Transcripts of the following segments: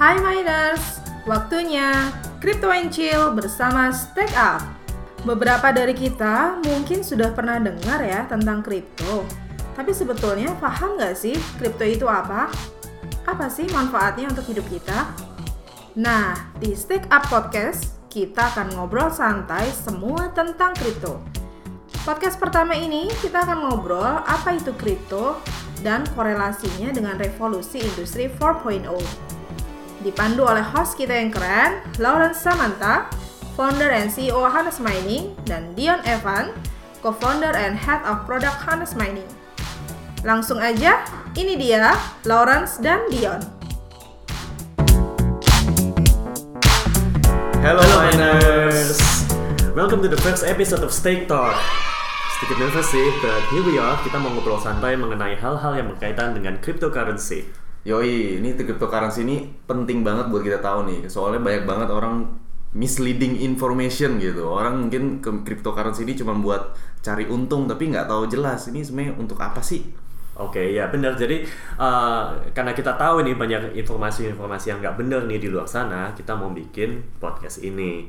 Hai miners, waktunya Crypto and Chill bersama Stack Up. Beberapa dari kita mungkin sudah pernah dengar ya tentang kripto. Tapi sebetulnya paham nggak sih kripto itu apa? Apa sih manfaatnya untuk hidup kita? Nah, di Stack Up Podcast, kita akan ngobrol santai semua tentang kripto. Podcast pertama ini kita akan ngobrol apa itu kripto dan korelasinya dengan revolusi industri 4.0. Dipandu oleh host kita yang keren, Lawrence Samantha, founder and CEO Hannes Mining, dan Dion Evan, co-founder and head of product Hannes Mining. Langsung aja, ini dia Lawrence dan Dion. Hello, miners! Welcome to the first episode of Stake Talk. Sedikit nervous sih, but here we are. Kita mau ngobrol santai mengenai hal-hal yang berkaitan dengan cryptocurrency. Yoi, ini cryptocurrency ini penting banget buat kita tahu nih. Soalnya banyak banget orang misleading information gitu. Orang mungkin ke cryptocurrency ini cuma buat cari untung tapi nggak tahu jelas ini sebenarnya untuk apa sih? Oke, ya benar. Jadi uh, karena kita tahu nih banyak informasi-informasi yang nggak benar nih di luar sana, kita mau bikin podcast ini.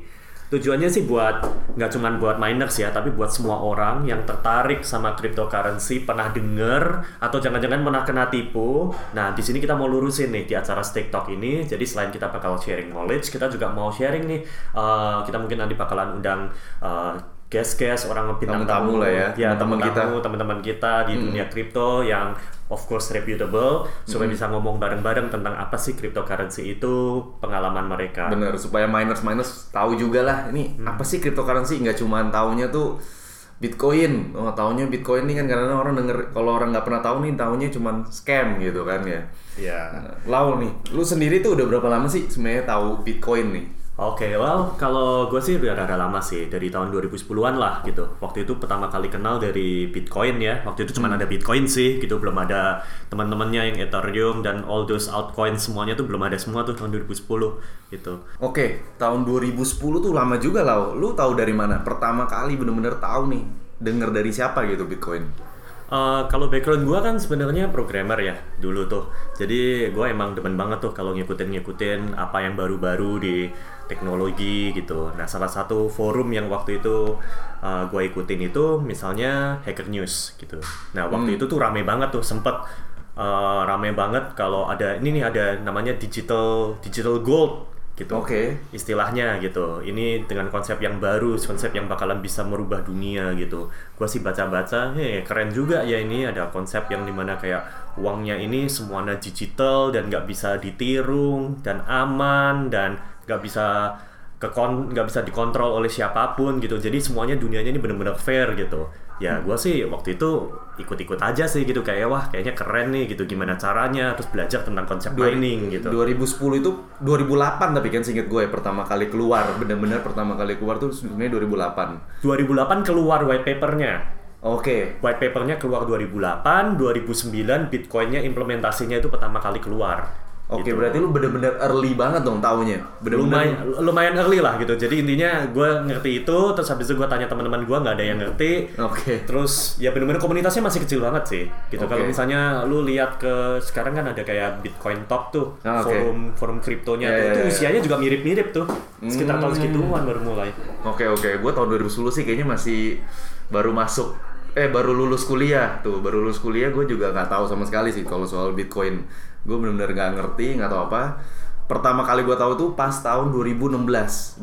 Tujuannya sih buat nggak cuma buat miners ya, tapi buat semua orang yang tertarik sama cryptocurrency, pernah denger atau jangan-jangan pernah kena tipu. Nah, di sini kita mau lurusin nih di acara Stake Talk ini. Jadi selain kita bakal sharing knowledge, kita juga mau sharing nih. uh, kita mungkin nanti bakalan undang uh, guest-guest orang bintang Tamu-tamu lah ya, ya teman-teman teman-teman kita. teman-teman kita di dunia kripto yang of course reputable supaya bisa ngomong bareng-bareng tentang apa sih cryptocurrency itu pengalaman mereka. Bener, supaya miners-miners tahu juga lah ini apa sih cryptocurrency nggak cuma taunya tuh Bitcoin, oh taunya Bitcoin ini kan karena orang denger kalau orang nggak pernah tahu nih taunya cuma scam gitu kan ya. Ya. Nah, Lau nih, lu sendiri tuh udah berapa lama sih sebenarnya tahu Bitcoin nih? Oke, well kalau gue sih udah rada lama sih dari tahun 2010-an lah gitu. Waktu itu pertama kali kenal dari Bitcoin ya. Waktu itu cuma ada Bitcoin sih gitu, belum ada teman-temannya yang Ethereum dan all those altcoins semuanya tuh belum ada semua tuh tahun 2010 gitu. Oke, tahun 2010 tuh lama juga lah. Lu tahu dari mana? Pertama kali bener-bener tahu nih, denger dari siapa gitu Bitcoin? Uh, kalau background gue kan sebenarnya programmer ya dulu tuh. Jadi gue emang demen banget tuh kalau ngikutin-ngikutin apa yang baru-baru di teknologi gitu. Nah salah satu forum yang waktu itu uh, gue ikutin itu misalnya Hacker News gitu. Nah waktu itu tuh rame banget tuh sempet uh, rame banget kalau ada ini nih ada namanya digital digital gold gitu Oke. istilahnya gitu ini dengan konsep yang baru konsep yang bakalan bisa merubah dunia gitu gua sih baca-baca heh keren juga ya ini ada konsep yang di mana kayak uangnya ini semuanya digital dan nggak bisa ditiru dan aman dan nggak bisa kekon nggak bisa dikontrol oleh siapa pun gitu jadi semuanya dunianya ini bener-bener fair gitu ya gua sih waktu itu ikut-ikut aja sih gitu kayak wah kayaknya keren nih gitu gimana caranya terus belajar tentang konsep mining gitu 2010 itu 2008 tapi kan seinget gue pertama kali keluar, bener-bener pertama kali keluar tuh sebenarnya 2008. 2008 keluar white papernya. Oke. White papernya keluar 2008, 2009 Bitcoinnya implementasinya itu pertama kali keluar. Oke, Gitu. berarti lu bener-bener early banget dong taunya. Lumayan, Bener-bener. lumayan early lah gitu. Jadi intinya gue ngerti itu, terus habis itu gue tanya teman-teman gue nggak ada yang ngerti. Oke. Terus ya bener-bener komunitasnya masih kecil banget sih. Gitu. Oke. Kalau misalnya lu lihat ke sekarang kan ada kayak Bitcoin Talk tuh, Ah, oke. forum forum kriptonya Ya, tuh. ya, itu ya. usianya juga mirip-mirip tuh. Sekitar tahun Hmm. segituan baru mulai. Oke, oke. Gue tahun 2010 sih kayaknya masih baru masuk eh baru lulus kuliah tuh baru lulus kuliah gue juga nggak tahu sama sekali sih kalau soal bitcoin gue bener-bener nggak ngerti nggak tahu apa. Pertama kali gue tahu tuh pas tahun 2016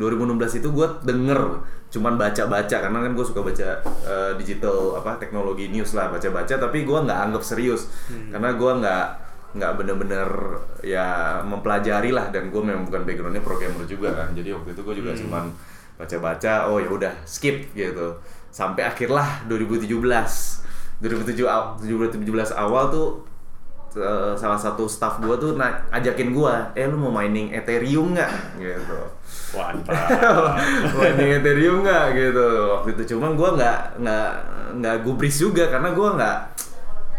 2016 itu gue denger cuman baca-baca karena kan gue suka baca eh, digital apa teknologi news lah baca-baca tapi gue nggak anggap serius. Karena gue nggak nggak bener-bener ya mempelajari lah dan gue memang bukan backgroundnya programmer juga kan. Jadi waktu itu gue juga cuman baca-baca oh ya udah skip gitu. Sampai akhirlah 2017 2017 aw- 2017 awal tuh eh, salah satu staff gua tuh na- ajakin gua eh lu mau mining Ethereum nggak? Gitu. Wantap. mining Ethereum nggak? Gitu. Waktu itu. Cuma gua nggak nggak nggak gubris juga karena gua nggak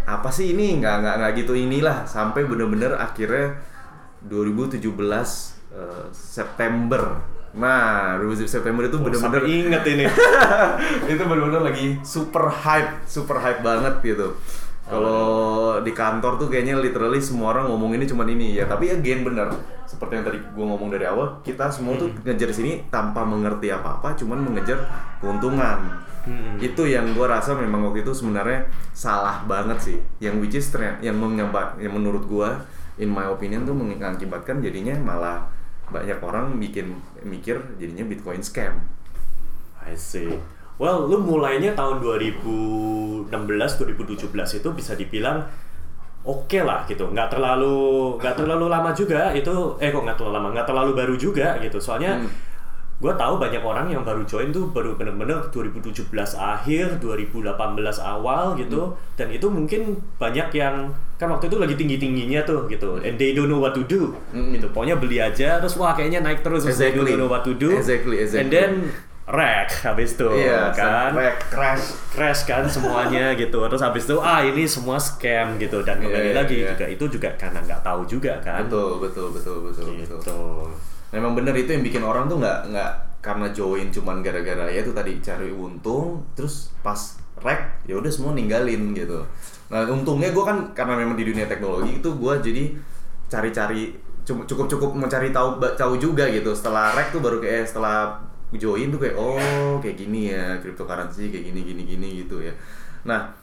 apa sih ini? Nggak nggak nggak gitu inilah. Sampai bener-bener akhirnya 2017 eh, September. Nah 2017 September itu bener-bener Sampai inget ini. itu benar-benar lagi super hype, super hype banget gitu. Kalau di kantor tuh kayaknya literally semua orang ngomong ini cuma ini ya. Tapi again bener seperti yang tadi gue ngomong dari awal, kita semua tuh ngejar sini tanpa mengerti apa-apa, cuman mengejar keuntungan. Itu yang gue rasa memang waktu itu sebenarnya salah banget sih. Yang which is yang menyampa, yang menurut gue, in my opinion tuh mengakibatkan jadinya malah banyak orang bikin mikir jadinya Bitcoin scam. I see. Well, lu mulainya tahun 2016 2017 itu bisa dibilang oke lah gitu. Nggak terlalu nggak terlalu lama juga itu eh kok nggak terlalu lama, nggak terlalu baru juga gitu. Soalnya gue tahu banyak orang yang baru join tuh baru bener-bener 2017 akhir 2018 awal gitu. Dan itu mungkin banyak yang kan waktu itu lagi tinggi tingginya tuh gitu. And they don't know what to do gitu. Pokoknya beli aja terus wah kayaknya naik terus. Terus they Exactly. don't know what to do. Exactly, exactly. and then wreck habis itu Iya, kan sampai crash. crash kan semuanya gitu terus habis itu ah ini semua scam gitu dan kembali Iya, lagi iya. juga itu juga karena nggak tahu juga kan Betul, betul, betul, betul, gitu betul. Memang bener itu yang bikin orang tuh nggak nggak karena join cuman gara-gara ya itu tadi cari untung, terus pas rek ya udah semua ninggalin gitu. Nah untungnya gue kan karena memang di dunia teknologi itu gue jadi cari-cari cukup cukup mencari tahu tahu juga gitu. Setelah rek tuh baru kayak setelah join tuh kayak oh kayak gini ya cryptocurrency kayak gini gini gini gitu ya. Nah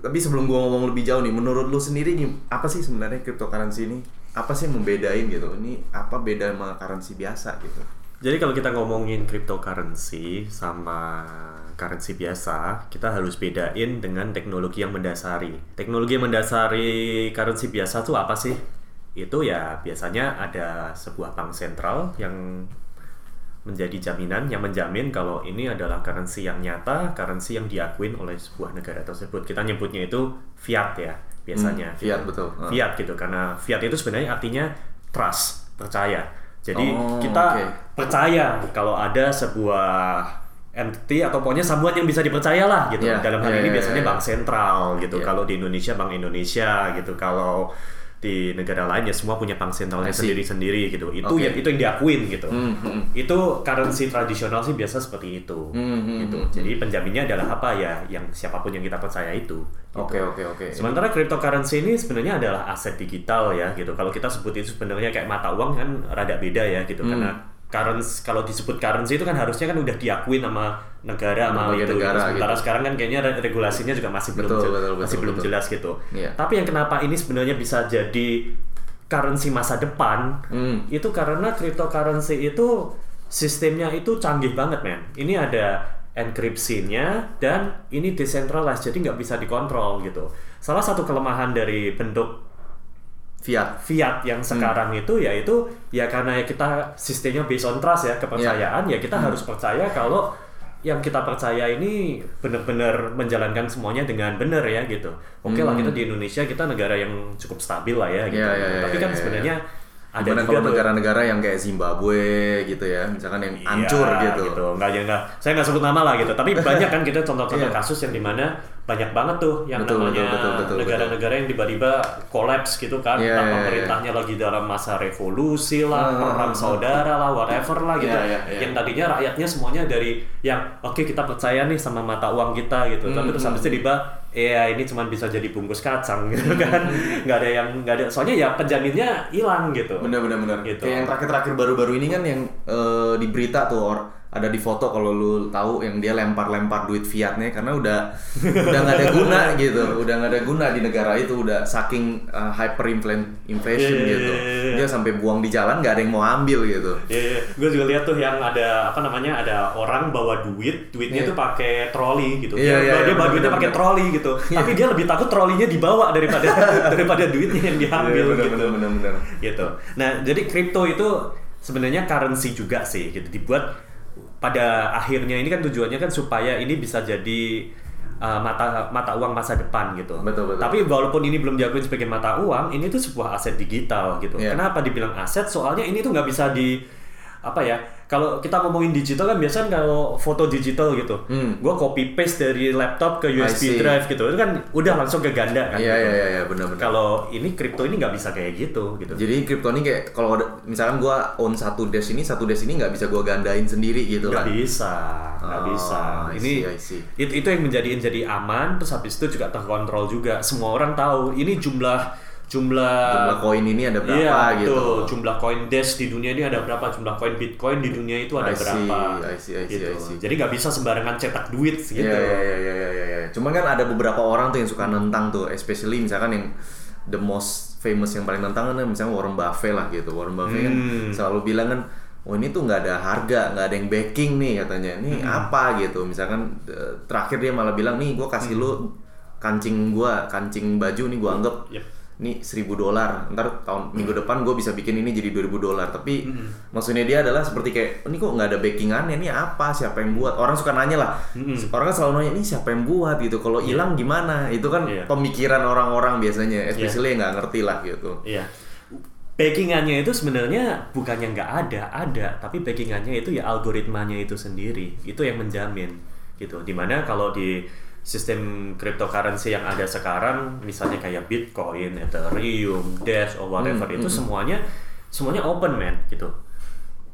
tapi sebelum gua ngomong lebih jauh nih, menurut lu sendiri nih, apa sih sebenarnya cryptocurrency ini? Apa sih yang membedain gitu? Ini apa beda sama currency biasa gitu? Jadi kalau kita ngomongin cryptocurrency sama currency biasa, kita harus bedain dengan teknologi yang mendasari. Teknologi yang mendasari currency biasa tuh apa sih? Itu ya biasanya ada sebuah bank sentral yang menjadi jaminan yang menjamin kalau ini adalah currency yang nyata, currency yang diakuin oleh sebuah negara tersebut. Kita nyebutnya itu fiat ya biasanya. Hmm, fiat, betul. Ah. Fiat gitu karena fiat itu sebenarnya artinya trust, percaya. Jadi Oh, kita oke. percaya kalau ada sebuah entity atau pokoknya samuan yang bisa dipercaya lah gitu. Iya, Dalam hal iya, ini iya, biasanya iya. bank sentral gitu. Iya. Kalau di Indonesia bank Indonesia gitu. Kalau di negara lain ya semua punya bank sentralnya sendiri-sendiri gitu. Itu Oke. ya itu yang diakuin gitu. Hmm, hmm. Itu currency tradisional sih biasa seperti itu. Hmm, hmm, gitu. hmm, Jadi penjaminnya adalah apa ya? Yang siapa pun yang kita percaya itu. gitu. Oke, oke, oke. Sementara cryptocurrency ini sebenarnya adalah aset digital ya gitu. Kalau kita sebut itu sebenarnya kayak mata uang kan rada beda ya gitu Hmm. karena currency kalau disebut currency itu kan harusnya kan udah diakuin sama negara sama itu. negara. Sementara gitu. sekarang kan kayaknya re- regulasinya juga masih belum Betul, jel- betul, masih betul, belum betul. jelas gitu. Iya. Tapi yang kenapa ini sebenarnya bisa jadi currency masa depan Hmm. itu karena cryptocurrency itu sistemnya itu canggih banget men. Ini ada enkripsinya dan ini decentralized jadi nggak bisa dikontrol gitu. Salah satu kelemahan dari bentuk Fiat. fiat yang sekarang itu yaitu ya karena kita sistemnya based on trust ya kepercayaan ya kita harus percaya kalau yang kita percaya ini benar-benar menjalankan semuanya dengan benar ya gitu. Oke lah kita di Indonesia kita negara yang cukup stabil lah ya gitu. Iya, iya, iya, Tapi iya, kan iya. sebenarnya ada Gimana kalau negara-negara yang kayak Zimbabwe gitu ya, misalkan yang Iya, hancur gitu. Nggak, ya, nggak. Saya nggak sebut nama lah gitu. Tapi banyak kan kita contoh-contoh Iya. kasus yang di mana banyak banget tuh yang Betul, namanya negara-negara yang tiba-tiba kolaps gitu kan. Iya, Entah iya, iya. pemerintahnya lagi dalam masa revolusi lah, Hmm, perang hmm, saudara lah, whatever lah gitu. Iya, iya, iya. Yang tadinya rakyatnya semuanya dari yang oke kita percaya nih sama mata uang kita gitu. Tapi Hmm, terus habis itu tiba ya ini cuma bisa jadi bungkus kacang gitu kan. Nggak ada yang nggak ada. Soalnya ya penjaminnya hilang gitu. Bener bener bener. Gitu. Kayak yang terakhir-terakhir baru-baru ini kan yang eh, di berita tuh or, ada di foto kalau lu tahu yang dia lempar-lempar duit fiatnya karena udah udah nggak ada guna gitu, udah nggak ada guna di negara itu udah saking uh, hyperinflation inflation Iya, gitu. iya, iya. Dia sampai buang di jalan nggak ada yang mau ambil gitu. Iya, gue juga lihat tuh yang ada apa namanya ada orang bawa duit, duitnya Iya. tuh pakai troli gitu. Iya, dia iya, dia bawa duitnya pakai troli gitu. Tapi dia lebih takut trolinya dibawa daripada daripada duitnya yang diambil Iya, bener, gitu. bener, bener, bener. Gitu. Nah, jadi kripto itu sebenarnya currency juga sih gitu dibuat pada akhirnya ini kan tujuannya kan supaya ini bisa jadi uh, mata mata uang masa depan gitu. Betul, betul. Tapi walaupun ini belum diakui sebagai mata uang, ini tuh sebuah aset digital gitu. Iya. Kenapa dibilang aset? Soalnya ini tuh nggak bisa di apa ya kalau kita ngomongin digital kan biasanya kalau foto digital gitu Hmm. gue copy paste dari laptop ke I USB drive gitu itu kan udah langsung ke ganda kan Iya gitu. iya iya iya benar-benar. kalau ini kripto ini nggak bisa kayak gitu gitu Jadi kripto ini kayak kalau ada misalkan gua own satu dash ini, satu dash ini nggak bisa gua gandain sendiri gitu nggak kan. bisa nggak Oh, bisa I ini see, I see. itu itu yang menjadiin jadi aman terus habis itu juga terkontrol juga semua orang tahu ini jumlah jumlah Jumlah koin ini ada berapa iya, gitu. betul. jumlah koin dash di dunia ini ada berapa jumlah koin bitcoin di dunia itu ada I see, berapa I see, I see, gitu I see. jadi nggak bisa sembarangan cetak duit gitu Iya iya iya iya iya iya. Cuman kan ada beberapa orang tuh yang suka nentang tuh, especially misalkan yang the most famous yang paling nentang kan misalnya Warren Buffett lah gitu. Warren Buffett kan Hmm. selalu bilang kan Oh ini tuh nggak ada harga, nggak ada yang backing nih katanya. Ini Hmm. apa gitu? Misalkan eh, terakhir dia malah bilang nih, gue kasih lu kancing gua, kancing baju nih gua anggap Yep. Ini 1000 dolar. Ntar tahun minggu depan gue bisa bikin ini jadi 2000 dolar. Tapi maksudnya dia adalah seperti kayak ini kok nggak ada backingannya, ini apa? Siapa yang buat? Orang suka nanya lah. Orang kan selalu nanya ini siapa yang buat gitu. Kalau hilang gimana? Itu kan Iya. pemikiran orang-orang biasanya, especially yang nggak ngerti lah gitu. Iya. Backingannya itu sebenarnya bukannya nggak ada, ada, tapi backingannya itu ya algoritmanya itu sendiri, itu yang menjamin gitu. Di mana kalau di sistem cryptocurrency yang ada sekarang, misalnya kayak Bitcoin, Ethereum, Dash, or whatever, Hmm, itu semuanya semuanya open man gitu.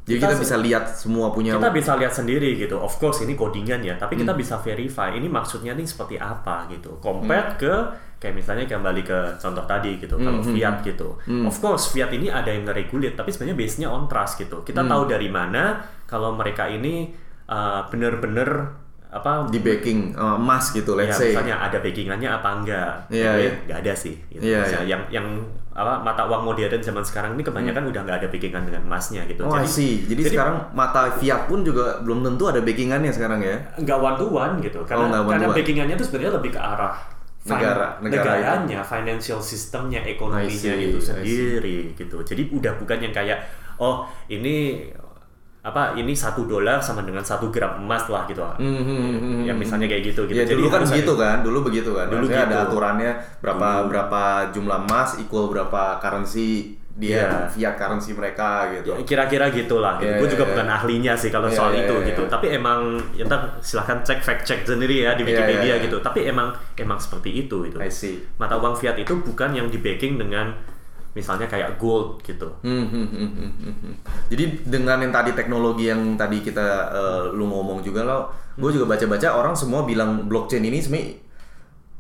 Jadi Kita kita, bisa lihat semua punya Kita bisa lihat sendiri gitu. Of course ini codingan ya, tapi kita Hmm. bisa verify ini maksudnya nih seperti apa gitu. Compare Hmm. ke kayak misalnya kembali ke contoh tadi gitu. Kalau Hmm, fiat gitu. Of course fiat ini ada yang nge-regulate, tapi sebenarnya base-nya on trust gitu. Kita Hmm. tahu dari mana kalau mereka ini uh, bener-bener apa di backing eh, emas gitu, ya, let's say. misalnya ada backingannya apa enggak Iya, Tapi iya. nggak ada sih gitu. Iya, Misalnya iya. yang yang apa mata uang modern zaman sekarang ini kebanyakan udah nggak ada backingan dengan emasnya gitu Oh, I see. Jadi, sekarang mata fiat pun juga belum tentu ada backingannya sekarang ya. nggak one to one gitu karena Oh, one karena one. backingannya itu sebenarnya lebih ke arah Negara- negara negaranya financial sistemnya ekonominya see, itu sendiri gitu jadi udah bukan yang kayak oh ini apa ini satu dolar sama dengan satu gram emas lah gitu Hmm, hmm, hmm, hmm, yang misalnya kayak gitu gitu Ya dulu kan begitu ada- kan, dulu begitu kan. Dulu Maksudnya ada gitu. aturannya berapa berapa jumlah emas equal berapa currency dia Iya. fiat currency mereka gitu. Ya, kira-kira gitulah gitu. Iya, gue juga iya. bukan ahlinya sih kalau Iya, soal iya, itu iya, gitu iya. tapi emang ya ntar silahkan cek fact check sendiri ya di Wikipedia iya, iya. gitu tapi emang emang seperti itu gitu mata uang fiat itu bukan yang di backing dengan misalnya kayak gold gitu Hmm, hmm, hmm, hmm, hmm, hmm. Jadi dengan yang tadi teknologi yang tadi kita eh, lu ngomong juga lo, gue juga baca-baca orang semua bilang blockchain ini sebenarnya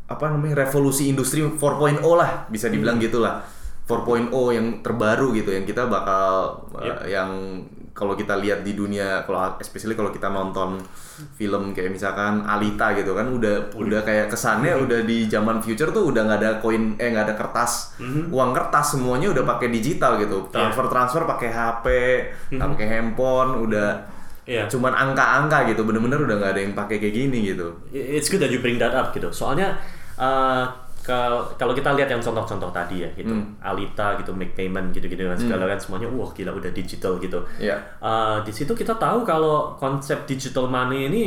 apa namanya revolusi industri 4.0 lah bisa dibilang gitulah 4.0 yang terbaru gitu yang kita bakal eh, Yep. yang kalau kita lihat di dunia kalau especially kalau kita nonton film kayak misalkan Alita gitu kan udah udah kayak kesannya udah di zaman future tuh udah nggak ada koin eh nggak ada kertas. Uang kertas semuanya udah pakai digital gitu. Transfer transfer pakai HP nggak pakai handphone udah Iya. cuman angka-angka gitu bener-bener udah nggak ada yang pakai kayak gini gitu. It's good that you bring that up gitu. Soalnya uh, kalau kita lihat yang contoh-contoh tadi ya gitu Hmm. Alita gitu make payment gitu-gitu kan segala kan semuanya wah gila udah digital gitu Iya. Uh, di situ kita tahu kalau konsep digital money ini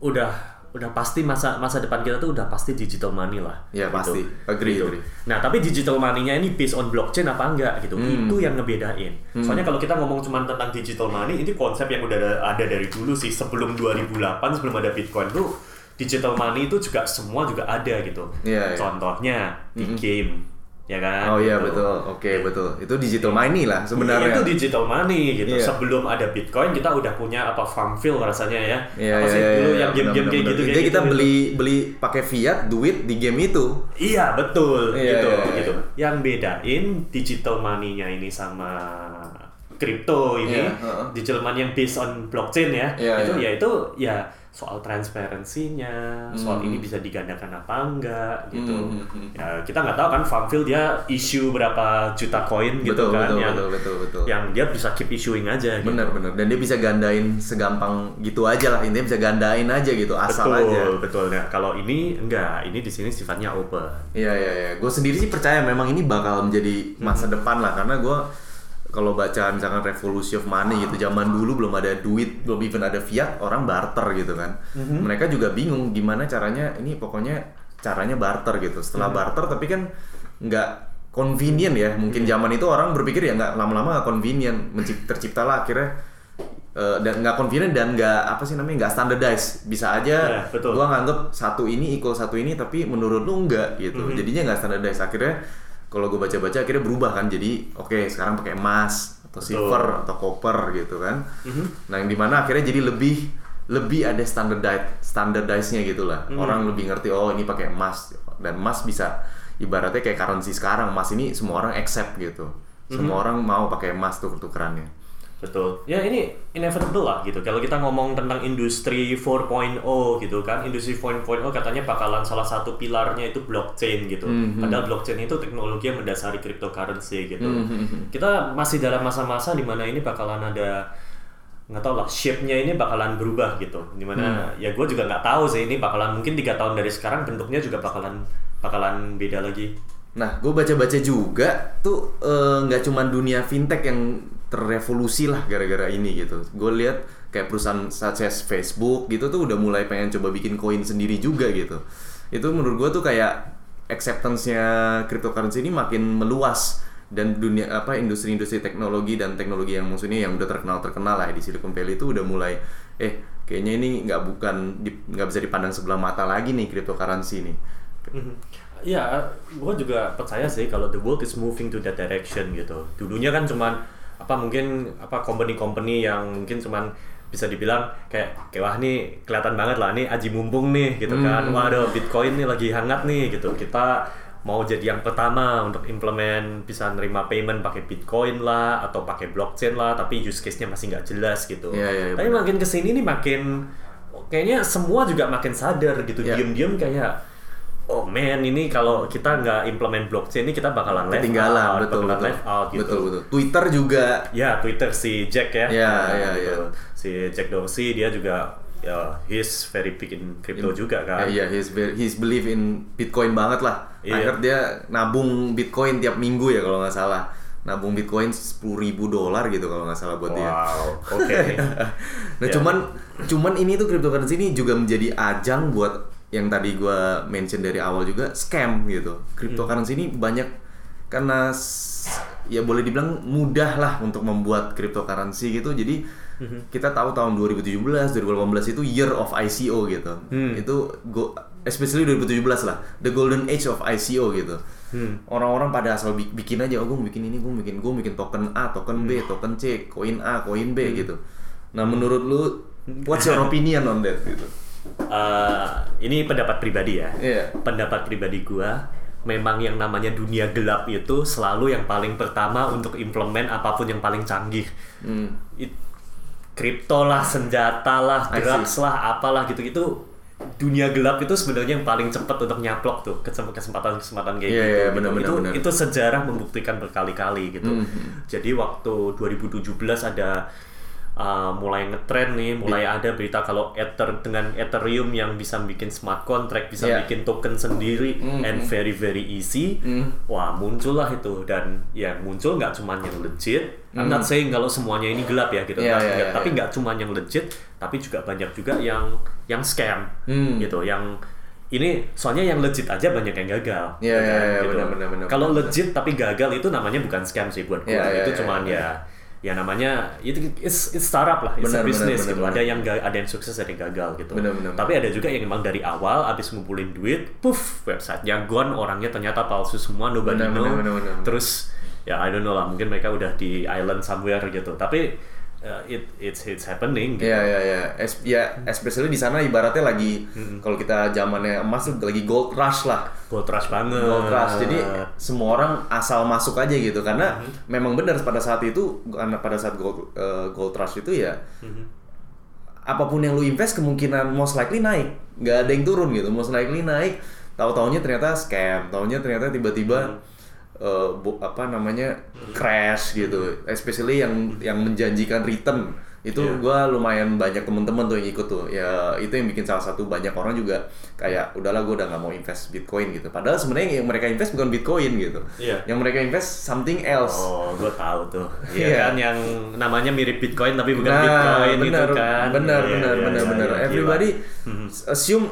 udah udah pasti masa masa depan kita tuh udah pasti digital money lah. Iya, gitu. pasti. Agree, Gitu. agree. Nah tapi digital money-nya ini based on blockchain apa enggak gitu? Hmm. Itu yang ngebedain. Soalnya kalau kita ngomong cuma tentang digital money, ini konsep yang udah ada, ada dari dulu sih sebelum 2008 sebelum ada Bitcoin tuh digital money itu juga semua juga ada gitu. Iya, iya. Contohnya di game, ya kan? oh iya Gitu. betul oke betul itu digital money lah sebenarnya Itu digital money gitu. Iya. Sebelum ada Bitcoin kita udah punya apa Farmville rasanya ya. Iya, apa iya, sih iya, dulu iya, yang game-game kayak gitu Jadi kita gitu, beli beli pakai fiat duit di game itu. Iya betul Iya, gitu iya, iya. gitu. Yang bedain digital money-nya ini sama kripto ini, Iya, heeh. digital money yang based on blockchain ya, Iya, itu iya. ya itu ya soal transparansinya, soal Hmm. ini bisa digandakan apa enggak gitu. Hmm, hmm, hmm. Ya kita nggak tahu kan Farmville dia issue berapa juta koin gitu betul, kan betul, yang betul betul betul yang dia bisa keep issuing aja gitu. benar benar dan dia bisa gandain segampang gitu aja lah intinya bisa gandain aja gitu asal betul, aja betul. Nah, kalau ini enggak, ini di sini sifatnya open. Iya iya iya. Gue sendiri sih percaya memang ini bakal menjadi masa Hmm. depan lah karena gue kalau baca misalkan revolusi of money gitu zaman dulu belum ada duit belum even ada fiat orang barter gitu kan Hmm. mereka juga bingung gimana caranya ini pokoknya caranya barter gitu setelah Hmm. barter tapi kan nggak convenient ya mungkin zaman itu orang berpikir ya nggak lama-lama nggak convenient mencipt terciptalah akhirnya eh, dan nggak convenient dan nggak apa sih namanya nggak standardized bisa aja Ya, betul. gua nganggep satu ini equal satu ini tapi menurut lu enggak gitu Mhm. jadinya nggak standardized akhirnya kalau gue baca-baca akhirnya berubah kan. Jadi oke sekarang pakai emas atau silver atau copper gitu kan. Mhm. nah yang di mana akhirnya jadi lebih lebih ada standardized standardized-nya gitu lah. Mhm. orang lebih ngerti oh ini pakai emas. Dan emas bisa ibaratnya kayak currency sekarang. Emas ini semua orang accept gitu. Semua orang mau pakai emas tuh tukerannya Betul. Ya ini inevitable lah gitu. Kalau kita ngomong tentang industri 4.0 gitu kan, industri 4.0 katanya bakalan salah satu pilarnya itu blockchain gitu. Padahal blockchain itu teknologi yang mendasari cryptocurrency gitu. Kita masih dalam masa-masa di mana ini bakalan ada nggak tahu lah shape-nya ini bakalan berubah gitu. Di mana ya gue juga nggak tahu sih ini bakalan mungkin tiga tahun dari sekarang bentuknya juga bakalan bakalan beda lagi. Nah, gue baca-baca juga tuh eh, nggak cuman dunia fintech yang terrevolusi lah gara-gara ini gitu. Gue lihat kayak perusahaan such Facebook gitu tuh udah mulai pengen coba bikin koin sendiri juga gitu. Itu menurut gue tuh kayak acceptance-nya cryptocurrency ini makin meluas dan dunia apa industri-industri teknologi dan teknologi yang maksudnya yang udah terkenal terkenal lah di Silicon Valley itu udah mulai eh kayaknya ini nggak bukan nggak bisa dipandang sebelah mata lagi nih cryptocurrency nih. Mhm. Ya, gue juga percaya sih kalau the world is moving to that direction gitu. Dulunya kan cuman apa mungkin apa company-company yang mungkin cuman bisa dibilang kayak kayak wah nih kelihatan banget lah nih aji mumpung nih gitu kan. Waduh, Bitcoin nih lagi hangat nih gitu. Kita mau jadi yang pertama untuk implement bisa nerima payment pakai Bitcoin lah atau pakai blockchain lah, tapi use case-nya masih nggak jelas gitu. Iya, iya, iya, tapi makin ke sini nih makin kayaknya semua juga makin sadar gitu. Iya. Diem-diem kayak oh man ini kalau kita nggak implement blockchain ini kita bakalan left ketinggalan out, betul bakalan betul left out gitu. betul betul Twitter juga Ya Twitter si Jack ya. Ya, Nah, ya, ya. Si Jack Dorsey dia juga ya he's very big in crypto juga kan. ya, ya he's very, he's believe in Bitcoin banget lah Iya. akhir dia nabung Bitcoin tiap minggu ya kalau nggak salah nabung Bitcoin sepuluh ribu dolar gitu kalau nggak salah buat dia Wow, oke. nah Ya. cuman cuman ini tuh cryptocurrency ini juga menjadi ajang buat yang tadi gua mention dari awal juga scam gitu. Cryptocurrency ini banyak karena ya boleh dibilang mudah lah untuk membuat cryptocurrency gitu. Jadi kita tahu tahun 2017 2018 itu year of ICO gitu. Itu go especially 2017 lah the golden age of ICO gitu. Orang-orang pada asal bi- bikin aja oh gue bikin ini gue bikin gue bikin token A token B token C koin A koin B gitu. Nah menurut lu what's your opinion on that gitu Eh, ini pendapat pribadi ya. Iya. Pendapat pribadi gua memang yang namanya dunia gelap itu selalu yang paling pertama untuk implement apa pun yang paling canggih. Hmm. It- kripto lah, senjata lah, drugs lah, apalah gitu-gitu. Dunia gelap itu sebenarnya yang paling cepat untuk nyaplok tuh kesempatan-kesempatan kayak Iya, gitu. iya, gitu. benar, itu itu sejarah membuktikan berkali-kali gitu. Mhm. Jadi waktu 2017 ada uh, mulai ngetren nih, mulai ada berita kalau Ether dengan Ethereum yang bisa bikin smart contract, bisa Iya. bikin token sendiri Mhm. and very very easy. Mhm. Wah, muncullah itu dan ya muncul nggak cuman yang legit. I'm not saying kalau semuanya ini gelap ya gitu. Iya, nggak- iya, nggak, iya, tapi iya. nggak cuman yang legit, tapi juga banyak juga yang yang scam Hmm. gitu, yang ini soalnya yang legit aja banyak yang gagal. Iya, gitu iya, kan, iya, gitu. Kalau legit tapi gagal itu namanya bukan scam sih buat gue. Iya, iya, itu iya, cuman iya. ya ya namanya itu it's, it's startup lah, it's Benar, a business gitu. benar. Ada yang ga- ada yang sukses, ada yang gagal gitu. Benar, benar. Tapi ada juga yang emang dari awal abis ngumpulin duit, puff websitenya gone, orangnya ternyata palsu semua, nobody Benar, know. benar, benar, benar. Terus ya I don't know lah, mungkin mereka udah di island somewhere gitu. Tapi uh, it it's it's happening. Gitu. Iya iya iya. Es- ya especially di sana ibaratnya lagi kalau kita zamannya emas tuh lagi gold rush lah. Gold rush banget. Gold rush. Jadi semua orang asal masuk aja gitu karena Mm-hmm. memang benar pada saat itu karena pada saat gold eh, gold rush itu ya Mm-hmm. apa pun yang lu invest kemungkinan most likely naik. nggak ada yang turun gitu. Most likely naik. Tahu-taunya ternyata scam. Taunya ternyata tiba-tiba Mm-hmm. Eh, bu- apa namanya crash gitu. Especially yang yang menjanjikan return itu Iya. gua lumayan banyak temen-temen tuh yang ikut tuh ya itu yang bikin salah satu banyak orang juga kayak udahlah gua udah nggak mau invest bitcoin gitu padahal sebenarnya yang mereka invest bukan bitcoin gitu Iya. yang mereka invest something else Oh, gue tahu tuh. Iya. Iya kan yang namanya mirip Bitcoin tapi bukan nah Bitcoin benar itu kan. benar Iya, benar iya, benar iya, benar everybody. Mhm. assume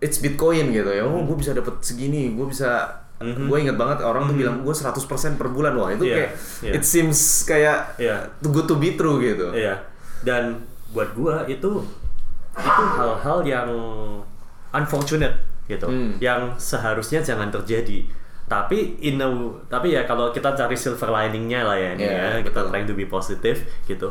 it's Bitcoin gitu ya. Oh, gue bisa dapat segini, gue bisa gue inget banget orang tuh bilang gue 100% per bulan wah itu Iya, kayak iya. it seems kayak too good to be true gitu. Iya. Dan buat gua itu itu hal-hal yang unfortunate gitu, Hmm. yang seharusnya jangan terjadi. Tapi in a, tapi ya kalau kita cari silver liningnya lah ya ini Iya, ya, kita trying to be positive gitu.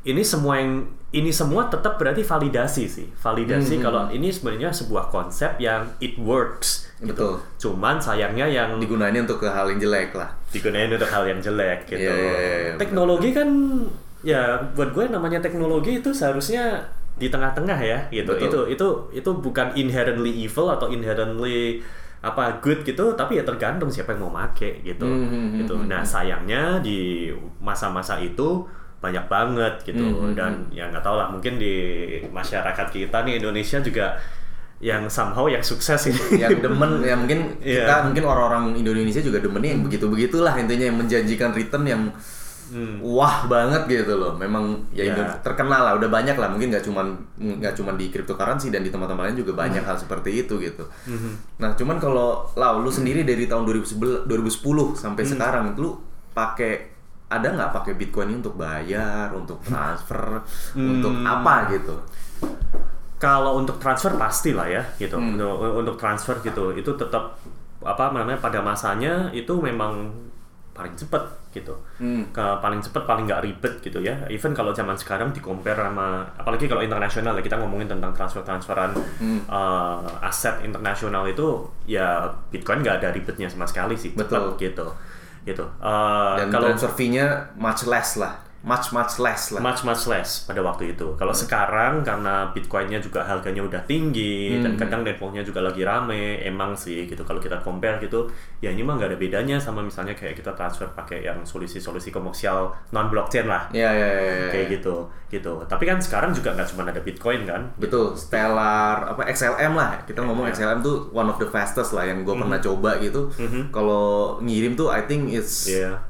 Ini semua yang ini semua tetap berarti validasi sih. Validasi Hmm. kalau ini sebenarnya sebuah konsep yang it works gitu. Betul. Cuman sayangnya yang Digunainnya untuk ke hal yang jelek lah. digunain untuk hal yang jelek gitu. Iya, iya, iya, iya, teknologi kan ya buat gue namanya teknologi itu seharusnya di tengah-tengah ya gitu. Betul. Itu itu itu bukan inherently evil atau inherently apa good gitu, tapi ya tergantung siapa yang mau make gitu. Hmm, hmm, hmm, gitu. hmm, Nah, sayangnya di masa-masa itu banyak banget gitu. Hmm, hmm, dan ya nggak tahu lah mungkin di masyarakat kita nih Indonesia juga yang somehow yang sukses ini. Yang demen ya mungkin Iya. kita mungkin orang-orang Indonesia juga demennya yang begitu begitulah intinya yang menjanjikan return yang wah banget gitu loh. Memang ya Hmm. Indo- terkenal lah udah banyak lah. Mungkin nggak cuman nggak cuman di cryptocurrency dan di tempat-tempat lain juga Hmm. banyak hal seperti itu gitu. Nah cuman kalau lau lu sendiri dari tahun 2011 2010 sampai Hmm. sekarang lu pakai ada nggak pakai bitcoin ini untuk bayar untuk transfer untuk Hmm. apa gitu Kalau untuk transfer pasti lah ya gitu. Hmm. Untuk, untuk transfer gitu itu tetap apa namanya pada masanya itu memang paling cepat gitu. Hmm. Ke paling cepat paling nggak ribet gitu ya. Even kalau zaman sekarang di compare sama apalagi kalau internasional ya kita ngomongin tentang transfer transferan Hmm. aset internasional itu ya Bitcoin nggak ada ribetnya sama sekali sih. Betul. Cepat gitu. Gitu. Eh, dan kalau transfer fee-nya much less lah much much less lah much much less pada waktu itu. Kalau sekarang karena Bitcoinnya juga harganya udah tinggi dan Hmm. kadang networknya juga lagi rame, emang sih gitu. Kalau kita compare gitu, ya ini mah nggak ada bedanya sama misalnya kayak kita transfer pakai yang solusi-solusi komersial non blockchain lah, ya ya ya, ya. kayak gitu gitu. Tapi kan sekarang juga nggak cuma ada Bitcoin kan? betul Stellar apa XLM lah kita ngomong Ya. XLM tuh one of the fastest lah yang gue pernah coba gitu kalau ngirim tuh I think it's Iya.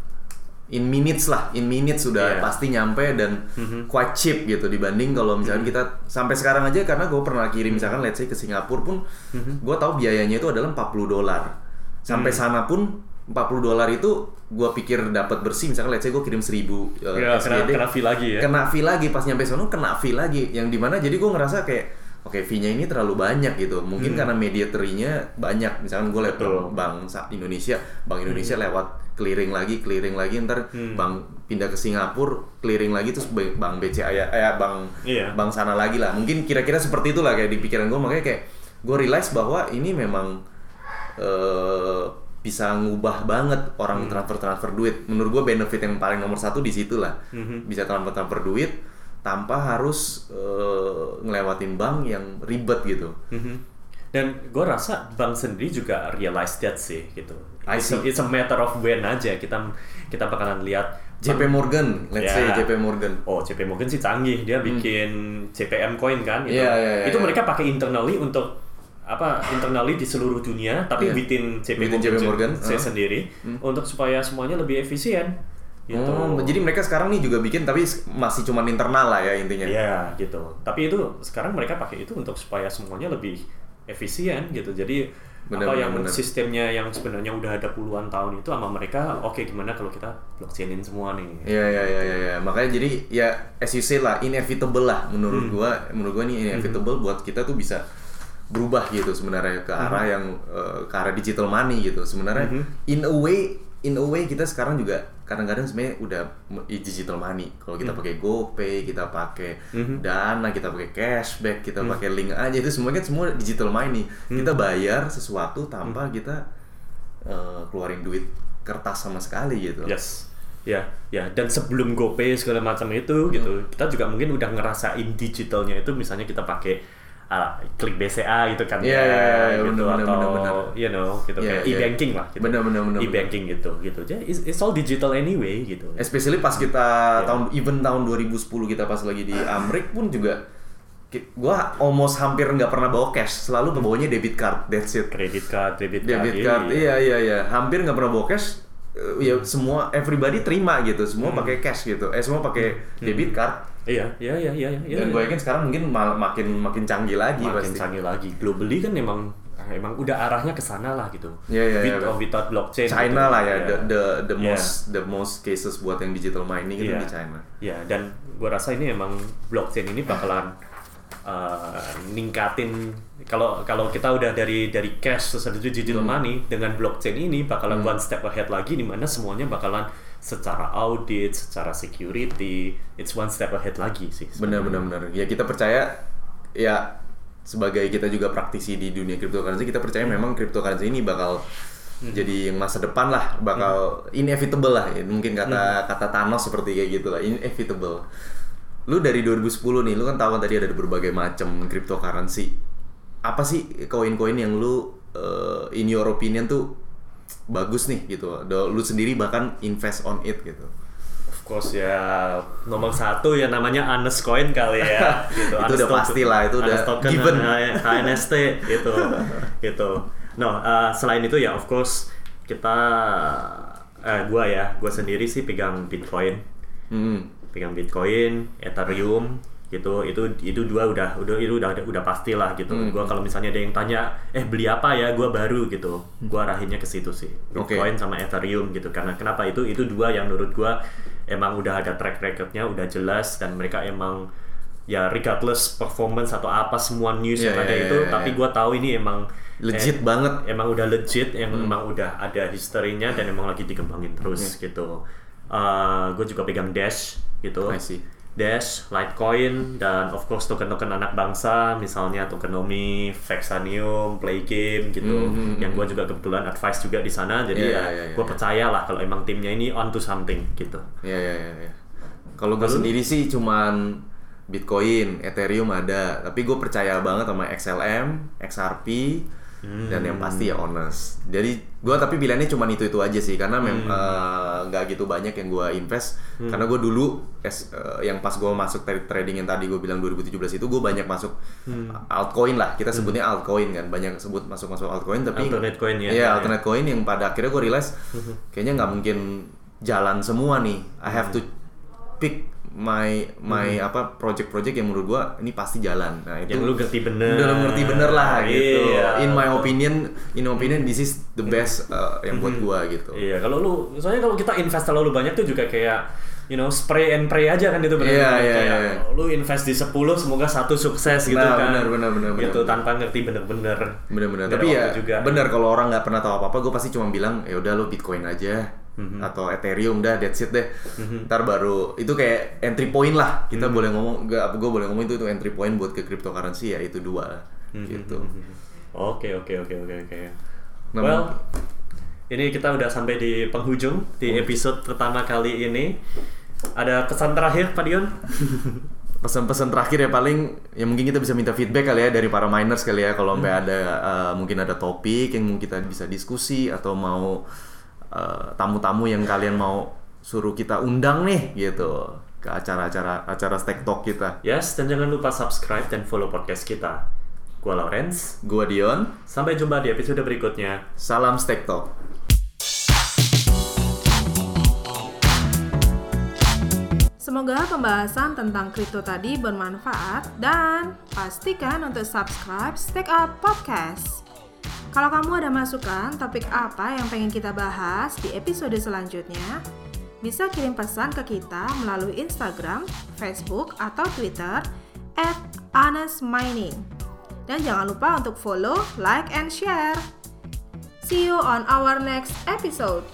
In minutes lah in minutes sudah Iya. pasti nyampe dan quite cheap gitu dibanding kalau misalkan kita sampai sekarang aja karena gue pernah kirim misalkan let's say ke Singapura pun gue tahu biayanya itu adalah 40 dolar sampai sana pun 40 dolar itu gue pikir dapat bersih misalkan let's say gue kirim 1000 uh, Ya, kena, kena fee lagi ya. kena fee lagi pas nyampe sono kena fee lagi yang di mana jadi gue ngerasa kayak oke fee-nya ini terlalu banyak gitu mungkin karena mediatorinya banyak misalkan gue lewat Hmm. Hmm. bank Indonesia bank Indonesia lewat clearing lagi clearing lagi ntar bank pindah ke Singapura clearing lagi terus ba- bank BCA ya eh, bank Iya. bank sana lagi lah mungkin kira-kira seperti itulah kayak di pikiran gue makanya kayak gue realize bahwa ini memang eh, bisa ngubah banget orang Hmm. transfer transfer duit. Menurut gue benefit yang paling nomor satu di situ lah. Hmm. Bisa transfer transfer duit tanpa harus eh, ngelewatin bank yang ribet gitu. Mhm. Dan gue rasa bank sendiri juga realize that sih gitu. I It's a, see. it's a matter of when aja kita kita bakalan lihat JP Morgan, let's say Ya. JP Morgan. Oh, JP Morgan sih canggih. Dia bikin JPM coin kan gitu. Hmm. Iya, iya, iya, itu iya. mereka pakai internally untuk apa internally di seluruh dunia tapi Iya. within JP Within Morgan, JP Morgan, saya uh. sendiri untuk supaya semuanya lebih efisien gitu. Oh, jadi mereka sekarang nih juga bikin tapi masih cuman internal lah ya intinya. Iya gitu. Tapi itu sekarang mereka pakai itu untuk supaya semuanya lebih efisien gitu. Jadi Benar, apa yang sistemnya yang sebenarnya udah ada puluhan tahun itu sama mereka oke gimana kalau kita blockchainin semua nih. Iya iya iya iya ya. makanya jadi ya as you say lah inevitable lah menurut Hmm. gua menurut gua ini inevitable buat kita tuh bisa berubah gitu sebenarnya ke arah Hmm. yang eh, ke arah digital money gitu sebenarnya in a way in a way kita sekarang juga kadang-kadang sebenarnya udah digital money kalau Hmm. kita pakai GoPay kita pakai Dana kita pakai cashback kita Hmm. pakai link aja itu semua kan semua digital money kita bayar sesuatu tanpa Hmm. kita eh, keluarin duit kertas sama sekali gitu Yes. Ya, ya. Dan sebelum GoPay segala macam itu gitu, kita juga mungkin udah ngerasain digitalnya itu misalnya kita pakai ah, klik BCA gitu kan Iya, iya, iya, gitu bener, atau bener, bener. you know gitu Iya, kayak iya. e-banking lah gitu. Bener, bener, bener, E-banking gitu gitu. Jadi it's, it's all digital anyway gitu. Especially pas kita Iya. tahun even tahun 2010 kita pas lagi di Amrik pun juga gua almost hampir nggak pernah bawa cash, selalu bawanya debit card, that's it. Kredit card, debit card. Debit card, iya iya iya, hampir nggak pernah bawa cash. eh, Ya semua everybody terima gitu, semua Hmm. pakai cash gitu. Eh semua pakai debit card. Iya, iya, iya, iya. iya Dan iya. gue yakin sekarang mungkin mal- makin makin canggih lagi makin pasti. canggih lagi. Globally kan emang emang udah arahnya ke sana lah gitu. Iya, iya, With iya. or without blockchain. China gitu. lah ya, Iya. the the the Iya. most the most cases buat yang digital mining itu Iya. di China. Ya, dan gua rasa ini emang blockchain ini bakalan uh, ningkatin kalau kalau kita udah dari dari cash terus digital Hmm. money dengan blockchain ini bakalan one step ahead lagi di mana semuanya bakalan secara audit, secara security, it's one step ahead lagi sih. Benar benar benar. Ya kita percaya ya sebagai kita juga praktisi di dunia cryptocurrency kita percaya memang cryptocurrency ini bakal jadi yang masa depan lah, bakal inevitable lah. Ya. Mungkin kata kata Thanos seperti kayak gitu lah, inevitable. Lu dari 2010 nih, lu kan tahu kan tadi ada berbagai macam cryptocurrency. Apa sih koin-koin yang lu uh, in your opinion tuh bagus nih gitu. Lu sendiri bahkan invest on it gitu. Of course ya nomor satu ya namanya Honest Coin kali ya gitu. Itu udah pasti lah, itu udah token, given. HNST gitu gitu. No, eh, selain itu ya of course kita eh, gua ya, gua sendiri sih pegang Bitcoin, Hmm. pegang Bitcoin, Ethereum gitu itu itu dua udah udah itu udah udah pasti lah gitu Hmm. gua kalau misalnya ada yang tanya eh beli apa ya gua baru gitu gua arahinnya ke situ sih. Bitcoin sama Ethereum gitu karena kenapa itu itu dua yang menurut gua emang udah ada track recordnya udah jelas dan mereka emang ya regardless performance atau apa semua news Iya, yang ada iya, itu iya, iya. tapi gua tahu ini emang Legit eh, banget. Hmm. emang udah legit yang emang udah ada historinya dan emang lagi dikembangin terus gitu gue juga pegang Dash gitu I see. Dash, Litecoin, dan of course token-token anak bangsa, misalnya Tokenomics, Vexanium, Play Game gitu, Hmm, hmm, yang gue juga kebetulan advice juga di sana, jadi Iya, ya iya, iya, gue iya. percaya lah kalau emang timnya ini on to something gitu. Ya ya ya. ya. Kalau gue sendiri sih cuman Bitcoin, Ethereum ada, tapi gue percaya banget sama XLM, XRP, dan yang pasti ya Honest. Jadi gue tapi pilihannya cuman itu itu aja sih, karena mem eh, nggak gitu banyak yang gue invest. Karena gue dulu es- eh, yang pas gue masuk tra- trading yang tadi gue bilang 2017 itu gue banyak masuk altcoin lah, kita sebutnya altcoin kan, banyak sebut masuk masuk altcoin tapi Alternate coin ya. Iya, alternate coin yang pada akhirnya gue realize kayaknya nggak mungkin jalan semua nih. I have to pick my my apa project-project yang menurut gua ini pasti jalan. Nah, itu Yang lu ngerti bener. Udah lu ngerti bener lah gitu. Iya. In my opinion, in my opinion this is the best uh, yang buat gua gitu. Iya, kalau lu, soalnya kalau kita invest terlalu banyak tuh juga kayak, you know, spray and pray aja kan itu benar Iya, iya, kayak iya. lu invest di 10 semoga satu sukses gitu Nah, kan. benar, benar, benar, Gitu benar. tanpa ngerti bener-bener. Ada Tapi ya juga. bener kalau orang nggak pernah tahu apa-apa, gue pasti cuma bilang ya udah lo Bitcoin aja Mhm. atau Ethereum dah, that's it deh. Ntar baru itu kayak entry point lah. Kita Mhm. boleh ngomong, gak, gue boleh ngomong itu itu entry point buat ke cryptocurrency ya itu dua lah. Mhm. Gitu. Oke, oke, oke, oke, oke. Nah, Well, ini kita udah sampai di penghujung di Oh. episode pertama kali ini. Ada pesan terakhir, Pak Dion? pesan-pesan terakhir ya paling ya mungkin kita bisa minta feedback kali ya dari para miners kali ya kalau sampai ada uh, mungkin ada topik yang mungkin kita bisa diskusi atau mau uh, tamu-tamu yang kalian mau suruh kita undang nih gitu ke acara-acara acara Stack Talk kita. Yes, dan jangan lupa subscribe dan follow podcast kita. Gua Lawrence. Gua Dion, Sampai jumpa di episode berikutnya. salam Stack Talk. Semoga pembahasan tentang kripto tadi bermanfaat dan pastikan untuk subscribe Stack Up Podcast. Kalau kamu ada masukan topik apa yang pengen kita bahas di episode selanjutnya, bisa kirim pesan ke kita melalui Instagram, Facebook, atau Twitter at honestmining. Dan jangan lupa untuk follow, like, and share. See you on our next episode.